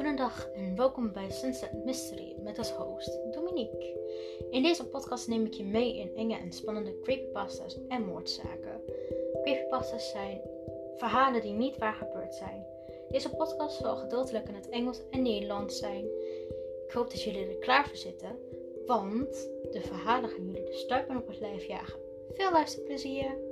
Goedendag en welkom bij Sunset Mystery met als host Dominique. In deze podcast neem ik je mee in enge en spannende creepypasta's en moordzaken. Creepypasta's zijn verhalen die niet waar gebeurd zijn. Deze podcast zal gedeeltelijk in het Engels en Nederlands zijn. Ik hoop dat jullie er klaar voor zitten, want de verhalen gaan jullie de stuipen op het lijf jagen. Veel luisterplezier!